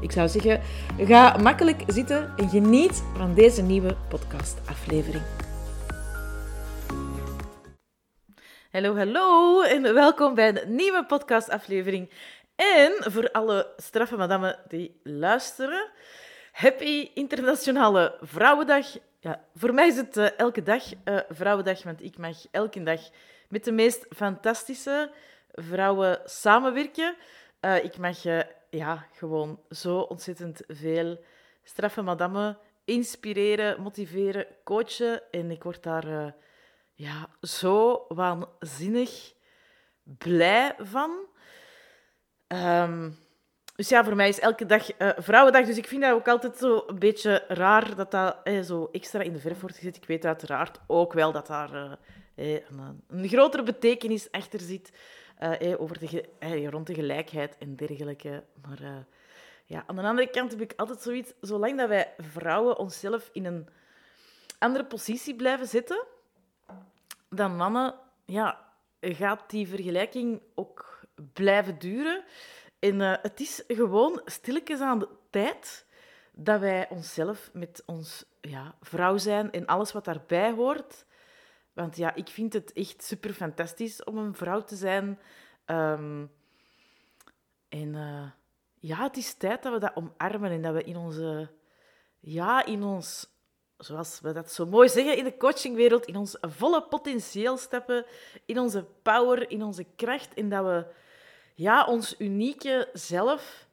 Ik zou zeggen, ga makkelijk zitten en geniet van deze nieuwe podcastaflevering. Hallo, hallo en welkom bij een nieuwe podcastaflevering. En voor alle straffe madammen die luisteren, happy Internationale Vrouwendag. Ja, voor mij is het uh, elke dag uh, Vrouwendag, want ik mag elke dag met de meest fantastische vrouwen samenwerken. Uh, ik mag ja, gewoon zo ontzettend veel straffe madammen inspireren, motiveren, coachen. En ik word daar uh, ja, zo waanzinnig blij van. Um, dus ja, voor mij is elke dag uh, Vrouwendag. Dus ik vind dat ook altijd zo een beetje raar dat dat eh, zo extra in de verf wordt gezet. Ik weet uiteraard ook wel dat daar een, een, grotere betekenis achter zit. Uh, over de, eh, rond de gelijkheid en dergelijke. Maar uh, ja, aan de andere kant heb ik altijd zoiets... Zolang dat wij vrouwen onszelf in een andere positie blijven zetten dan mannen, ja, gaat die vergelijking ook blijven duren. En het is gewoon stilletjes aan de tijd dat wij onszelf met ons ja, vrouw zijn en alles wat daarbij hoort want ja, ik vind het echt super fantastisch om een vrouw te zijn. Um, en uh, ja, het is tijd dat we dat omarmen en dat we in onze, ja, in ons, zoals we dat zo mooi zeggen in de coachingwereld, in ons volle potentieel stappen, in onze power, in onze kracht en dat we ja, ons unieke zelf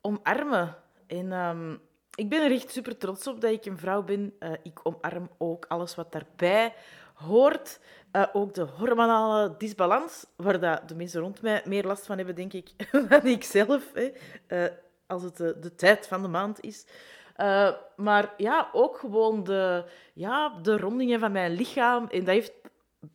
omarmen. En um, ik ben er echt super trots op dat ik een vrouw ben. Uh, ik omarm ook alles wat daarbij hoort uh, ook de hormonale disbalans, waar dat de mensen rond mij meer last van hebben, denk ik, dan ik zelf, hè, uh, als het de, tijd van de maand is. Uh, maar ja, ook gewoon de, ja, de rondingen van mijn lichaam. En dat heeft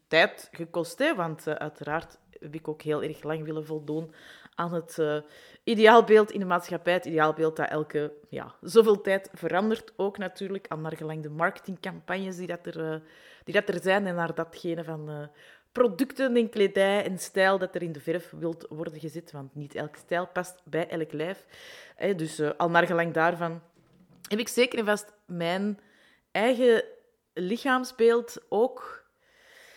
tijd gekost, hè, want uiteraard heb ik ook heel erg lang willen voldoen aan het ideaalbeeld in de maatschappij. Het ideaalbeeld dat elke ja, zoveel tijd verandert. Ook natuurlijk, aan naar gelang de marketingcampagnes die dat er die dat er zijn en naar datgene van uh, producten en kledij en stijl dat er in de verf wilt worden gezet. Want niet elk stijl past bij elk lijf. Dus uh, al naar gelang daarvan heb ik zeker en vast mijn eigen lichaamsbeeld ook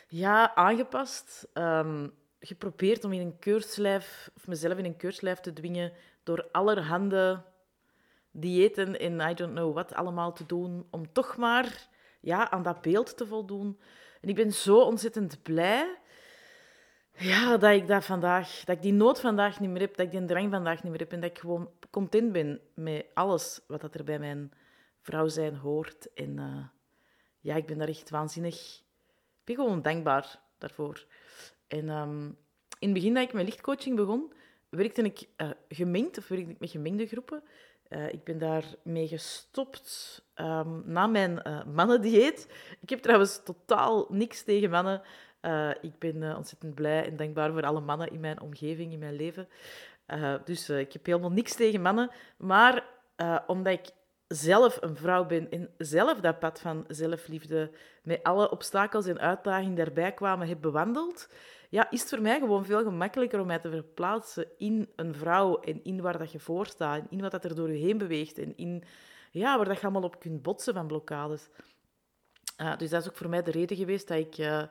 ja, aangepast. Um, geprobeerd om in een keurslijf, of mezelf in een keurslijf te dwingen door allerhande diëten en I don't know wat allemaal te doen, om toch maar ja, aan dat beeld te voldoen. En ik ben zo ontzettend blij ja, dat ik dat vandaag, dat ik die nood vandaag niet meer heb, dat ik die drang vandaag niet meer heb en dat ik gewoon content ben met alles wat dat er bij mijn vrouw zijn hoort. En uh, ja, ik ben daar echt waanzinnig... Ik ben gewoon dankbaar daarvoor. En um, in het begin dat ik mijn lichtcoaching begon, werkte ik uh, gemengd, of werkte ik met gemengde groepen. Uh, ik ben daarmee gestopt um, na mijn uh, mannendieet. Ik heb trouwens totaal niks tegen mannen. Uh, ik ben ontzettend blij en dankbaar voor alle mannen in mijn omgeving, in mijn leven. dus ik heb helemaal niks tegen mannen. Maar omdat ik zelf een vrouw ben en zelf dat pad van zelfliefde met alle obstakels en uitdagingen daarbij kwamen heb bewandeld, ja, is het voor mij gewoon veel gemakkelijker om mij te verplaatsen in een vrouw en in waar dat je voor staat, in wat dat er door je heen beweegt en in ja, waar dat je allemaal op kunt botsen van blokkades. Uh, dus dat is ook voor mij de reden geweest dat ik uh,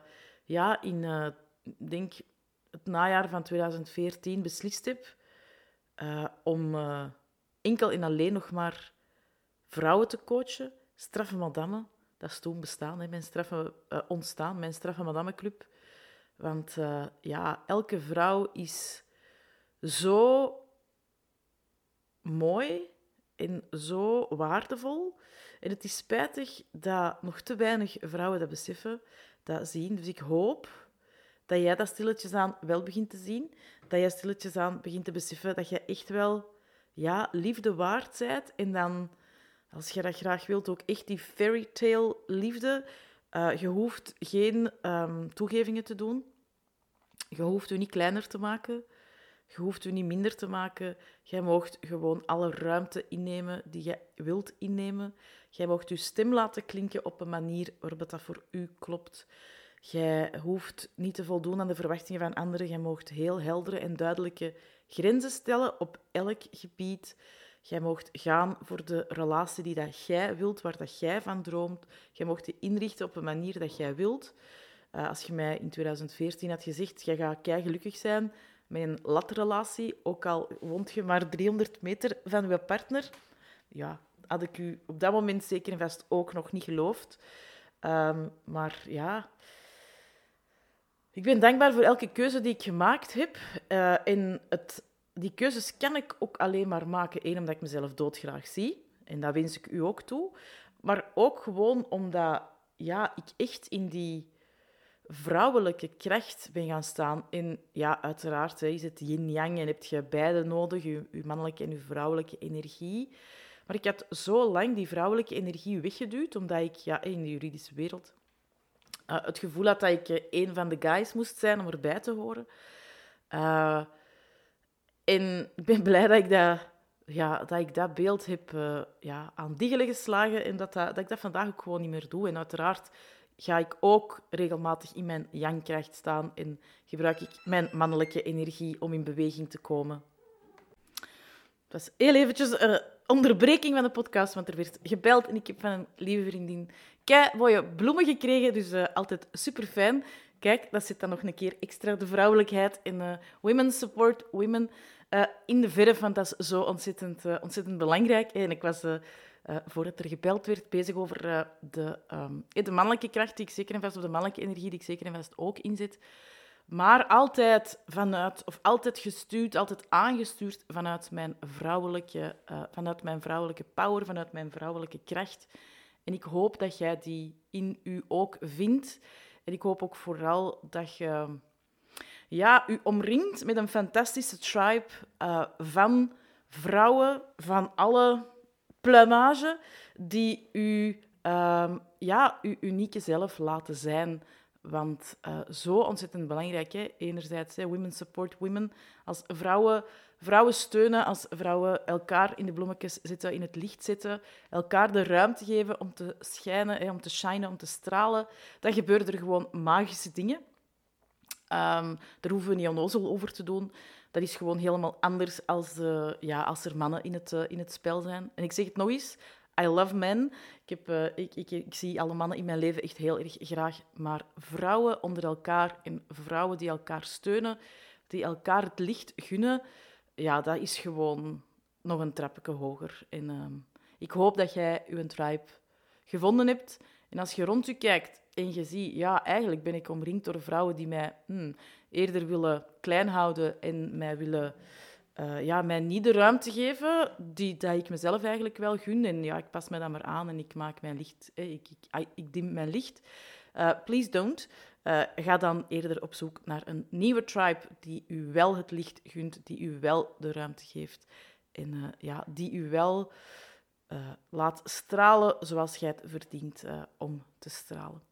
ja, in uh, denk het najaar van 2014 beslist heb om enkel en alleen nog maar vrouwen te coachen, straffe madame. Dat is toen bestaan, hè, mijn straffe, ontstaan, mijn straffe madame club. Want uh, ja, elke vrouw is zo mooi en zo waardevol. En het is spijtig dat nog te weinig vrouwen dat beseffen, dat zien. Dus ik hoop dat jij dat stilletjes aan wel begint te zien. Dat jij stilletjes aan begint te beseffen dat je echt wel ja, liefde waard bent. En dan Als je dat graag wilt, ook echt die fairy tale liefde. Uh, je hoeft geen um, toegevingen te doen. Je hoeft je niet kleiner te maken. Je hoeft je niet minder te maken. Jij moogt gewoon alle ruimte innemen die je wilt innemen. Jij moogt je stem laten klinken op een manier waarop dat voor u klopt. Jij hoeft niet te voldoen aan de verwachtingen van anderen. Jij moogt heel heldere en duidelijke grenzen stellen op elk gebied. Jij moogt gaan voor de relatie die dat jij wilt, waar dat jij van droomt. Jij mocht je inrichten op een manier dat jij wilt. Uh, als je mij in 2014 had gezegd, jij gaat kei gelukkig zijn met een latrelatie, ook al woont je maar 300 meter van je partner, ja, had ik u op dat moment zeker en vast ook nog niet geloofd. Um, maar ja, ik ben dankbaar voor elke keuze die ik gemaakt heb. Uh, en het, die keuzes kan ik ook alleen maar maken, één, omdat ik mezelf doodgraag zie. En dat wens ik u ook toe. Maar ook gewoon omdat ja, ik echt in die vrouwelijke kracht ben gaan staan. En ja, uiteraard hè, is het yin-yang en heb je beide nodig, je, mannelijke en je vrouwelijke energie. Maar ik had zo lang die vrouwelijke energie weggeduwd, omdat ik ja, in de juridische wereld uh, het gevoel had dat ik uh, een van de guys moest zijn om erbij te horen. Uh, en ik ben blij dat ik dat, ja, dat, ik dat beeld heb ja, aan diggelen geslagen en dat, dat, ik dat vandaag ook gewoon niet meer doe. En uiteraard ga ik ook regelmatig in mijn yang-kracht staan en gebruik ik mijn mannelijke energie om in beweging te komen. Dat was heel eventjes een onderbreking van de podcast, want er werd gebeld en ik heb van een lieve vriendin kei mooie bloemen gekregen, dus uh, altijd super fijn. Kijk, dat zit dan nog een keer extra de vrouwelijkheid en uh, women support women uh, in de verf, want dat is zo ontzettend, ontzettend belangrijk. En ik was uh, voordat er gebeld werd, bezig over de, um, de mannelijke kracht die ik zeker en vast, of de mannelijke energie die ik zeker en vast ook inzet. Maar altijd vanuit, of altijd gestuurd, altijd aangestuurd vanuit mijn vrouwelijke, vanuit mijn vrouwelijke power, vanuit mijn vrouwelijke kracht. En ik hoop dat jij die in u ook vindt. En ik hoop ook vooral dat je ja, u omringt met een fantastische tribe van vrouwen van alle plumage die u, um, ja, uw unieke zelf laten zijn. Want uh, zo ontzettend belangrijk. Hè? Enerzijds, hè, women support women. Als vrouwen, vrouwen steunen, als vrouwen elkaar in de bloemetjes zetten, in het licht zetten, elkaar de ruimte geven om te schijnen, om te shinen, om te stralen, dan gebeuren er gewoon magische dingen. Um, daar hoeven we niet onnozel over te doen dat is gewoon helemaal anders als, uh, ja, als er mannen in het, uh, in het spel zijn. En ik zeg het nog eens, I love men. Ik, heb, uh, ik, ik, ik, zie alle mannen in mijn leven echt heel erg graag. Maar vrouwen onder elkaar en vrouwen die elkaar steunen, die elkaar het licht gunnen, ja, dat is gewoon nog een trapje hoger. En ehm, ik hoop dat jij je tribe gevonden hebt. En als je rond je kijkt en je ziet, ja, eigenlijk ben ik omringd door vrouwen die mij hmm, eerder willen klein houden en mij willen... Uh, ja, mij niet de ruimte geven die dat ik mezelf eigenlijk wel gun. En ja, ik pas me dan maar aan en ik maak mijn licht. ik, ik, ik dim mijn licht. Uh, please don't. Uh, ga dan eerder op zoek naar een nieuwe tribe die u wel het licht gunt, die u wel de ruimte geeft. En ja, die u wel laat stralen zoals jij het verdient om te stralen.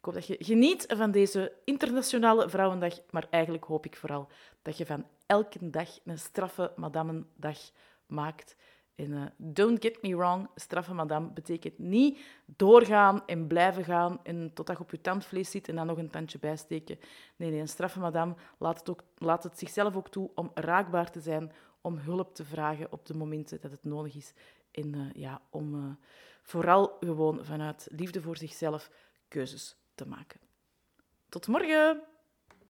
Ik hoop dat je geniet van deze internationale Vrouwendag, maar eigenlijk hoop ik vooral dat je van elke dag een straffe madamendag maakt. En uh, don't get me wrong, straffe madame betekent niet doorgaan en blijven gaan en totdat je op je tandvlees zit en dan nog een tandje bijsteken. Nee, nee, een straffe madame laat het, ook, laat het zichzelf ook toe om raakbaar te zijn, om hulp te vragen op de momenten dat het nodig is. En uh, ja, om uh, vooral gewoon vanuit liefde voor zichzelf keuzes te maken. Tot morgen!